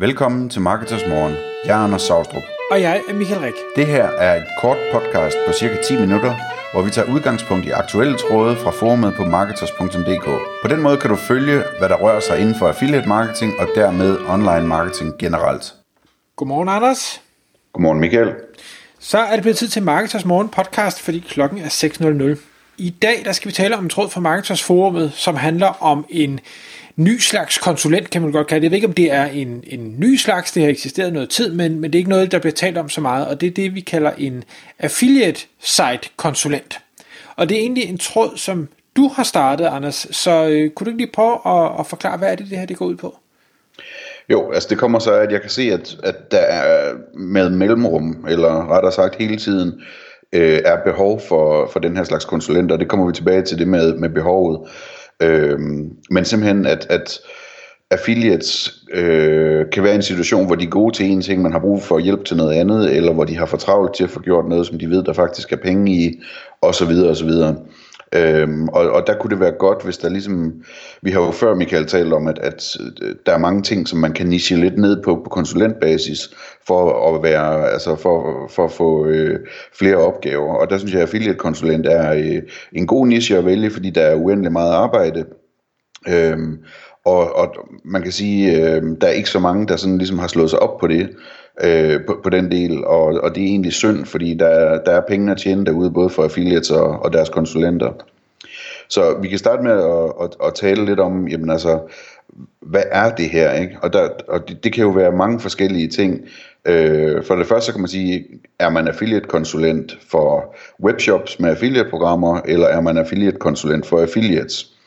Velkommen til Marketers Morgen. Jeg er Anders Saustrup. Og jeg er Michael Rik. Det her er et kort podcast på cirka 10 minutter, hvor vi tager udgangspunkt i aktuelle tråde fra forumet på marketers.dk. På den måde kan du følge, hvad der rører sig inden for affiliate marketing og dermed online marketing generelt. Godmorgen, Anders. Godmorgen, Michael. Så er det blevet tid til Marketers Morgen podcast, fordi klokken er 6.00. I dag der skal vi tale om en tråd fra Marketers Forumet, som handler om en ny slags konsulent, kan man godt kalde det. Jeg ved ikke, om det er en, en ny slags, det har eksisteret noget tid, men, men det er ikke noget, der bliver talt om så meget, og det er det, vi kalder en affiliate site konsulent. Og det er egentlig en tråd, som du har startet, Anders, så øh, kunne du ikke lige prøve at, at forklare, hvad er det, det her det går ud på? Jo, altså det kommer så at jeg kan se, at, at der er med mellemrum, eller rettere sagt hele tiden, øh, er behov for, for den her slags konsulenter. Det kommer vi tilbage til det med, med behovet. Øh, men simpelthen, at, at affiliates øh, kan være i en situation, hvor de er gode til en ting, man har brug for hjælp til noget andet, eller hvor de har for travlt til at få gjort noget, som de ved, der faktisk er penge i, osv. osv. Øhm, og, og der kunne det være godt, hvis der ligesom, vi har jo før Michael talt om, at, at øh, der er mange ting, som man kan niche lidt ned på på konsulentbasis, for at være, altså for, for at få øh, flere opgaver. Og der synes jeg, at affiliate konsulent er øh, en god niche at vælge, fordi der er uendelig meget arbejde. Øhm, og, og man kan sige, øh, der er ikke så mange, der sådan ligesom har slået sig op på det, øh, på, på den del, og, og det er egentlig synd, fordi der, der er penge at tjene derude, både for affiliates og, og deres konsulenter. Så vi kan starte med at, at, at tale lidt om, jamen altså, hvad er det her? Ikke? Og, der, og det, det kan jo være mange forskellige ting. Øh, for det første så kan man sige, er man affiliate-konsulent for webshops med affiliate-programmer, eller er man affiliate-konsulent for affiliates?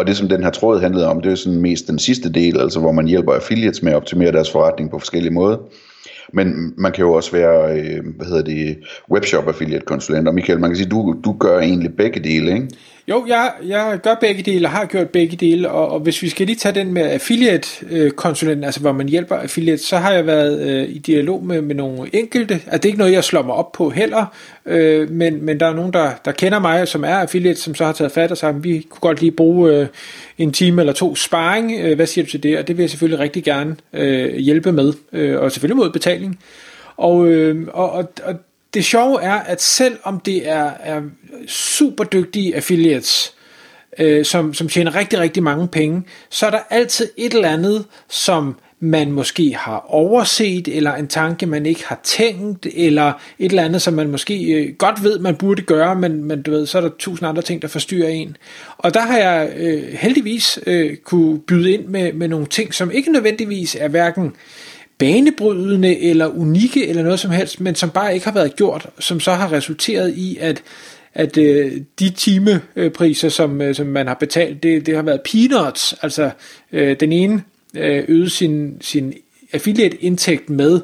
Og det som den her tråd handlede om, det er sådan mest den sidste del, altså hvor man hjælper affiliates med at optimere deres forretning på forskellige måder. Men man kan jo også være, øh, hvad hedder det, webshop affiliate konsulent. Og Michael, man kan sige, du, du gør egentlig begge dele, ikke? Jo, jeg, jeg gør begge dele, og har gjort begge dele, og, og hvis vi skal lige tage den med affiliate-konsulenten, altså hvor man hjælper affiliate, så har jeg været øh, i dialog med, med nogle enkelte, altså det er ikke noget, jeg slår mig op på heller, øh, men, men der er nogen, der, der kender mig, som er affiliate, som så har taget fat og sagt, vi kunne godt lige bruge øh, en time eller to sparring, øh, hvad siger du til det? Og det vil jeg selvfølgelig rigtig gerne øh, hjælpe med, øh, og selvfølgelig mod betaling. Og, øh, og, og, og det sjove er, at selv om det er, er super dygtige affiliates, øh, som, som tjener rigtig, rigtig mange penge, så er der altid et eller andet, som man måske har overset, eller en tanke, man ikke har tænkt, eller et eller andet, som man måske øh, godt ved, man burde gøre, men, men du ved, så er der tusind andre ting, der forstyrrer en. Og der har jeg øh, heldigvis øh, kunne byde ind med, med nogle ting, som ikke nødvendigvis er hverken banebrydende eller unikke eller noget som helst, men som bare ikke har været gjort, som så har resulteret i, at at øh, de timepriser, som, øh, som man har betalt, det, det har været peanuts. Altså øh, den ene øh, øgede sin, sin affiliate-indtægt med,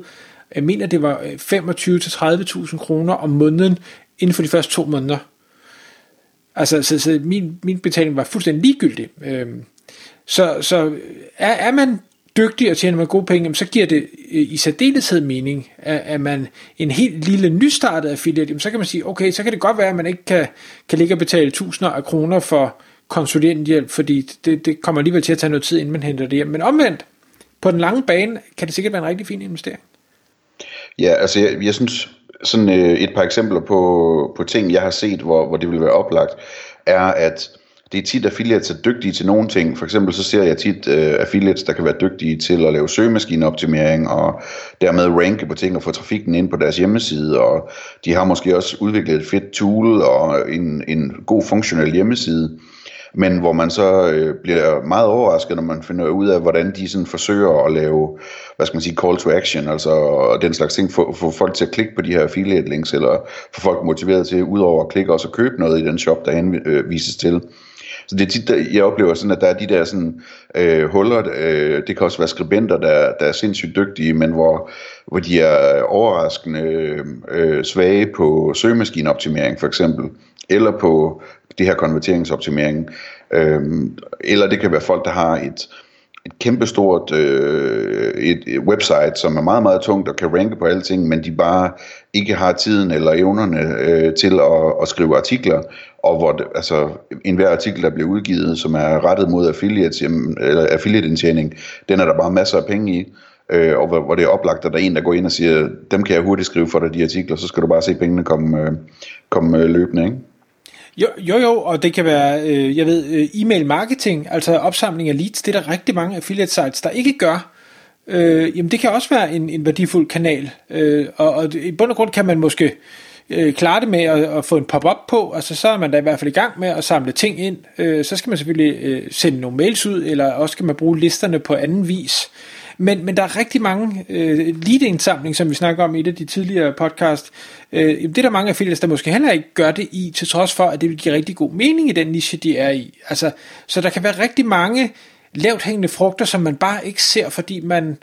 jeg mener det var øh, 25-30.000 kroner om måneden inden for de første to måneder. Altså så, så min, min betaling var fuldstændig ligegyldig. Øh, så, så er, er man dygtig og tjener man gode penge, så giver det øh, i særdeleshed mening, at, at man en helt lille nystartet affiliate, så kan man sige, okay, så kan det godt være, at man ikke kan, kan ligge og betale tusinder af kroner for konsulenthjælp, fordi det, det kommer alligevel til at tage noget tid, inden man henter det hjem. Men omvendt, på den lange bane, kan det sikkert være en rigtig fin investering. Ja, altså jeg, jeg synes, sådan øh, et par eksempler på, på ting, jeg har set, hvor, hvor det ville være oplagt, er, at det er tit affiliates er dygtige til nogle ting. For eksempel så ser jeg tit uh, affiliates, der kan være dygtige til at lave søgemaskineoptimering og dermed ranke på ting og få trafikken ind på deres hjemmeside. Og de har måske også udviklet et fedt tool og en, en god funktionel hjemmeside men hvor man så øh, bliver meget overrasket, når man finder ud af, hvordan de sådan forsøger at lave, hvad skal man sige, call to action, altså den slags ting, få, få folk til at klikke på de her affiliate links, eller få folk motiveret til, udover at klikke, også at købe noget i den shop, der henvises øh, til. Så det er tit, jeg oplever sådan, at der er de der sådan, øh, huller, øh, det kan også være skribenter, der, der er sindssygt dygtige, men hvor, hvor de er overraskende øh, svage på søgemaskineoptimering for eksempel, eller på det her konverteringsoptimering. Øh, eller det kan være folk, der har et, et kæmpestort øh, et, et website, som er meget, meget tungt og kan ranke på alting, ting, men de bare ikke har tiden eller evnerne øh, til at, at skrive artikler, og hvor det, altså, enhver artikel, der bliver udgivet, som er rettet mod affiliates, jamen, eller affiliate-indtjening, den er der bare masser af penge i. øh, og hvor, hvor det er oplagt, at der er en, der går ind og siger, dem kan jeg hurtigt skrive for dig, de artikler, så skal du bare se pengene komme, øh, komme øh, løbende, ikke? Jo, jo, jo, og det kan være, øh, jeg ved, øh, e-mail marketing, altså opsamling af leads, det er der rigtig mange affiliate sites, der ikke gør. Øh, jamen det kan også være en, en værdifuld kanal, øh, og, og i bund og grund kan man måske øh, klare det med at, at få en pop-up på, altså så er man da i hvert fald i gang med at samle ting ind. Øh, så skal man selvfølgelig øh, sende nogle mails ud, eller også skal man bruge listerne på anden vis. Men, men der er rigtig mange øh, lead-indsamling, som vi snakker om i et af de tidligere podcast. Øh, det er der mange affiliates, der måske heller ikke gør det i, til trods for, at det vil give rigtig god mening i den niche, de er i. Altså, så der kan være rigtig mange lavt hængende frugter, som man bare ikke ser, fordi man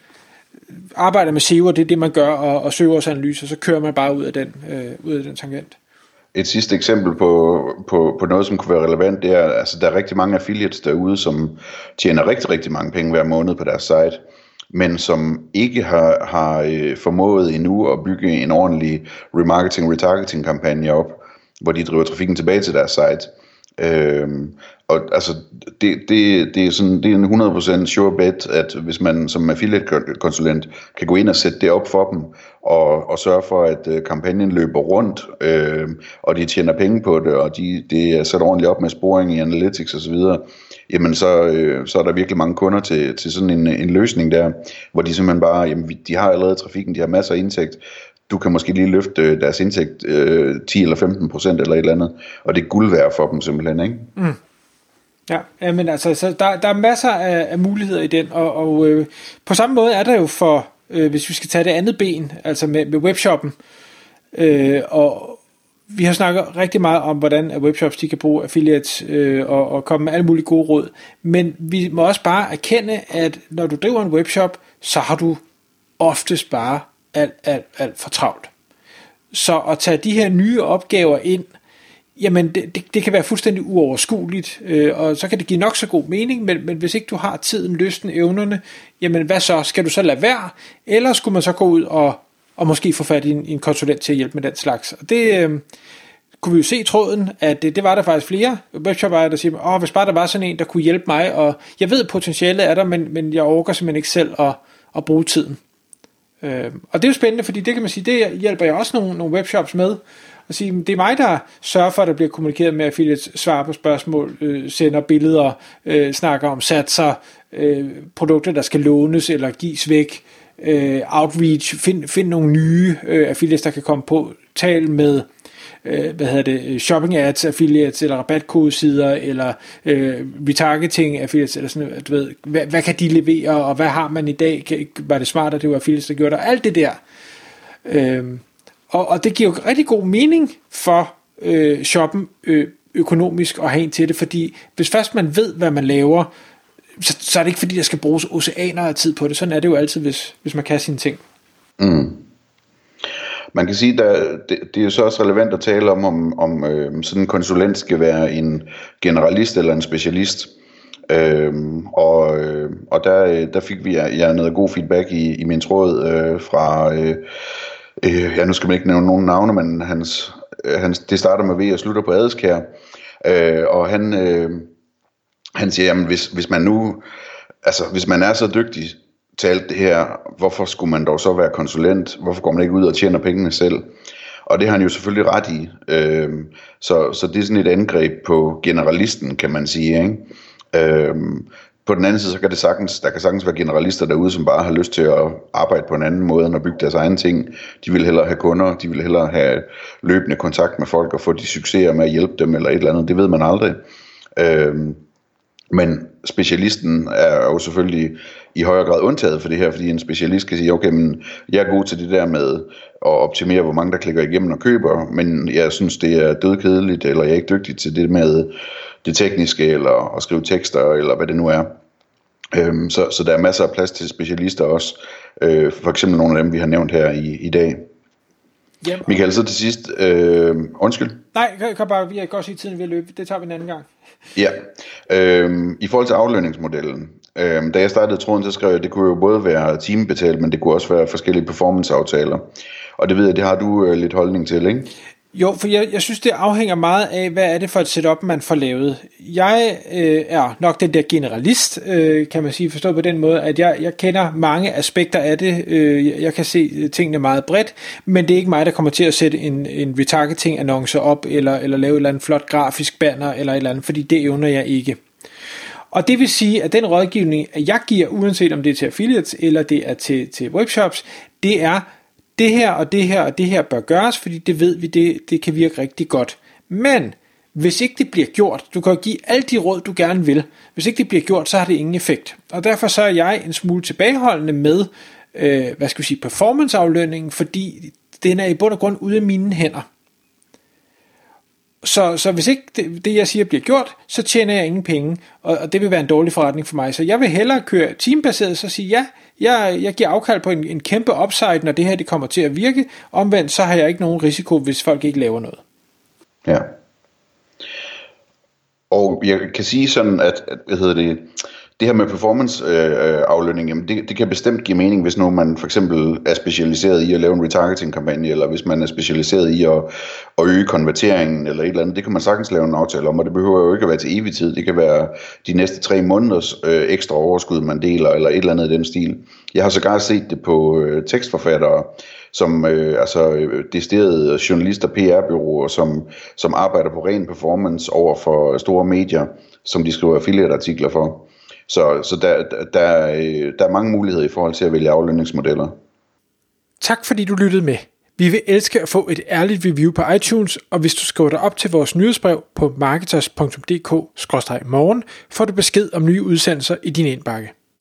arbejder med SEO, og det er det, man gør, og, og søgeårsanalyser, så kører man bare ud af den, øh, ud af den tangent. Et sidste eksempel på, på, på noget, som kunne være relevant, det er, altså der er rigtig mange affiliates derude, som tjener rigtig, rigtig mange penge hver måned på deres site men som ikke har, har øh, formået endnu at bygge en ordentlig remarketing, retargeting kampagne op, hvor de driver trafikken tilbage til deres site. Øhm, og altså, det, det, det, er sådan, det er en 100% sure bet, at hvis man som affiliate-konsulent kan gå ind og sætte det op for dem, og, og sørge for, at øh, kampagnen løber rundt, øh, og de tjener penge på det, og de, det er sat ordentligt op med sporing i analytics osv., jamen så, øh, så er der virkelig mange kunder til, til sådan en, en løsning der, hvor de simpelthen bare, jamen de har allerede trafikken, de har masser af indtægt, du kan måske lige løfte øh, deres indtægt øh, 10 eller 15 procent eller et eller andet, og det er guld værd for dem simpelthen, ikke? Mm. Ja, men altså, så der, der er masser af, af muligheder i den, og, og øh, på samme måde er der jo for, øh, hvis vi skal tage det andet ben, altså med, med webshoppen, øh, og vi har snakket rigtig meget om, hvordan webshops de kan bruge affiliates øh, og, og komme med alle mulige gode råd, men vi må også bare erkende, at når du driver en webshop, så har du oftest bare alt, alt, alt for travlt. Så at tage de her nye opgaver ind, jamen det, det, det kan være fuldstændig uoverskueligt, øh, og så kan det give nok så god mening, men, men hvis ikke du har tiden, lysten, evnerne, jamen hvad så? Skal du så lade være? Eller skulle man så gå ud og, og måske få fat i en, en konsulent til at hjælpe med den slags? Og det øh, kunne vi jo se i tråden, at det, det var der faktisk flere webshop der siger, åh, hvis bare der var sådan en, der kunne hjælpe mig, og jeg ved, potentialet er der, men, men jeg overgår simpelthen ikke selv at, at bruge tiden. Øh, og det er jo spændende, fordi det kan man sige, det hjælper jeg også nogle, nogle webshops med, at sige, det er mig, der sørger for, at der bliver kommunikeret med affiliates, svarer på spørgsmål, øh, sender billeder, øh, snakker om satser, øh, produkter, der skal lånes eller gives væk, øh, outreach, find, find nogle nye øh, affiliates, der kan komme på, tal med øh, hvad hedder det, shopping ads affiliates, eller rabatkodesider, eller øh, retargeting affiliates, eller sådan noget, du ved, hvad, hvad kan de levere, og hvad har man i dag, kan, var det smart, at det var affiliates, der gjorde det, og alt det der. Øh, og, og det giver jo rigtig god mening for øh, shoppen øh, økonomisk at have en til det, fordi hvis først man ved, hvad man laver, så, så er det ikke fordi, der skal bruges oceaner af tid på det. Sådan er det jo altid, hvis, hvis man kan sine ting. Mm. Man kan sige, at det, det er jo så også relevant at tale om, om, om øh, sådan en konsulent skal være en generalist eller en specialist. Øhm, og, øh, og der, øh, der fik vi ja, noget god feedback i, i min tråd øh, fra, øh, øh, ja nu skal man ikke nævne nogen navne, men hans, øh, hans, det starter med V og slutter på adskær. Øh, og han, øh, han siger, jamen hvis, hvis man nu, altså hvis man er så dygtig til alt det her, hvorfor skulle man dog så være konsulent? Hvorfor går man ikke ud og tjener pengene selv? Og det har han jo selvfølgelig ret i. Øhm, så, så det er sådan et angreb på generalisten, kan man sige. Ikke? Øhm, på den anden side, så kan det sagtens, der kan sagtens være generalister derude, som bare har lyst til at arbejde på en anden måde, end at bygge deres egne ting. De vil hellere have kunder, de vil hellere have løbende kontakt med folk og få de succeser med at hjælpe dem eller et eller andet. Det ved man aldrig. Øhm, men specialisten er jo selvfølgelig i højere grad undtaget for det her, fordi en specialist kan sige, okay, men jeg er god til det der med at optimere, hvor mange der klikker igennem og køber, men jeg synes, det er dødkedeligt, eller jeg er ikke dygtig til det med det tekniske, eller at skrive tekster, eller hvad det nu er. Øhm, så, så der er masser af plads til specialister også. Øh, for eksempel nogle af dem, vi har nævnt her i, i dag. Jamen. Michael, så til sidst, øh, undskyld. Nej, kan, kan bare, vi kan godt sige tiden vil løbe. Det tager vi en anden gang. Ja, Øhm, i forhold til aflønningsmodellen, øhm, da jeg startede tråden, så skrev jeg, at det kunne jo både være timebetalt, men det kunne også være forskellige performanceaftaler. Og det ved jeg, det har du øh, lidt holdning til, ikke? Jo, for jeg, jeg synes, det afhænger meget af, hvad er det for et setup, man får lavet. Jeg øh, er nok den der generalist, øh, kan man sige, forstået på den måde, at jeg, jeg kender mange aspekter af det. Øh, jeg kan se øh, tingene meget bredt, men det er ikke mig, der kommer til at sætte en, en retargeting-annonce op, eller, eller lave et eller andet flot grafisk banner, eller et eller andet, fordi det evner jeg ikke. Og det vil sige, at den rådgivning, jeg giver, uanset om det er til affiliates, eller det er til, til webshops, det er, det her og det her og det her bør gøres, fordi det ved vi, det, det kan virke rigtig godt. Men hvis ikke det bliver gjort, du kan give alle de råd, du gerne vil, hvis ikke det bliver gjort, så har det ingen effekt. Og derfor så er jeg en smule tilbageholdende med, øh, hvad skal vi sige, performanceaflønningen, fordi den er i bund og grund ude af mine hænder. Så, så hvis ikke det, det, jeg siger, bliver gjort, så tjener jeg ingen penge, og, og det vil være en dårlig forretning for mig. Så jeg vil hellere køre teambaseret, så sige, ja, jeg, jeg giver afkald på en, en kæmpe upside, når det her det kommer til at virke. Omvendt, så har jeg ikke nogen risiko, hvis folk ikke laver noget. Ja. Og jeg kan sige sådan, at, at hvad hedder det, det her med performance øh, øh, aflønning, jamen det, det kan bestemt give mening, hvis nu man for eksempel er specialiseret i at lave en retargeting kampagne, eller hvis man er specialiseret i at, at øge konverteringen, eller et eller andet. Det kan man sagtens lave en aftale om, og det behøver jo ikke at være til evig tid. Det kan være de næste tre måneders øh, ekstra overskud, man deler, eller et eller andet i den stil. Jeg har sågar set det på øh, tekstforfattere, som øh, altså øh, desterede journalister, PR-byråer, som, som arbejder på ren performance over for store medier, som de skriver affiliate-artikler for. Så, så der, der, der er mange muligheder i forhold til at vælge aflønningsmodeller. Tak fordi du lyttede med. Vi vil elske at få et ærligt review på iTunes, og hvis du skriver dig op til vores nyhedsbrev på marketers.dk-morgen, får du besked om nye udsendelser i din indbakke.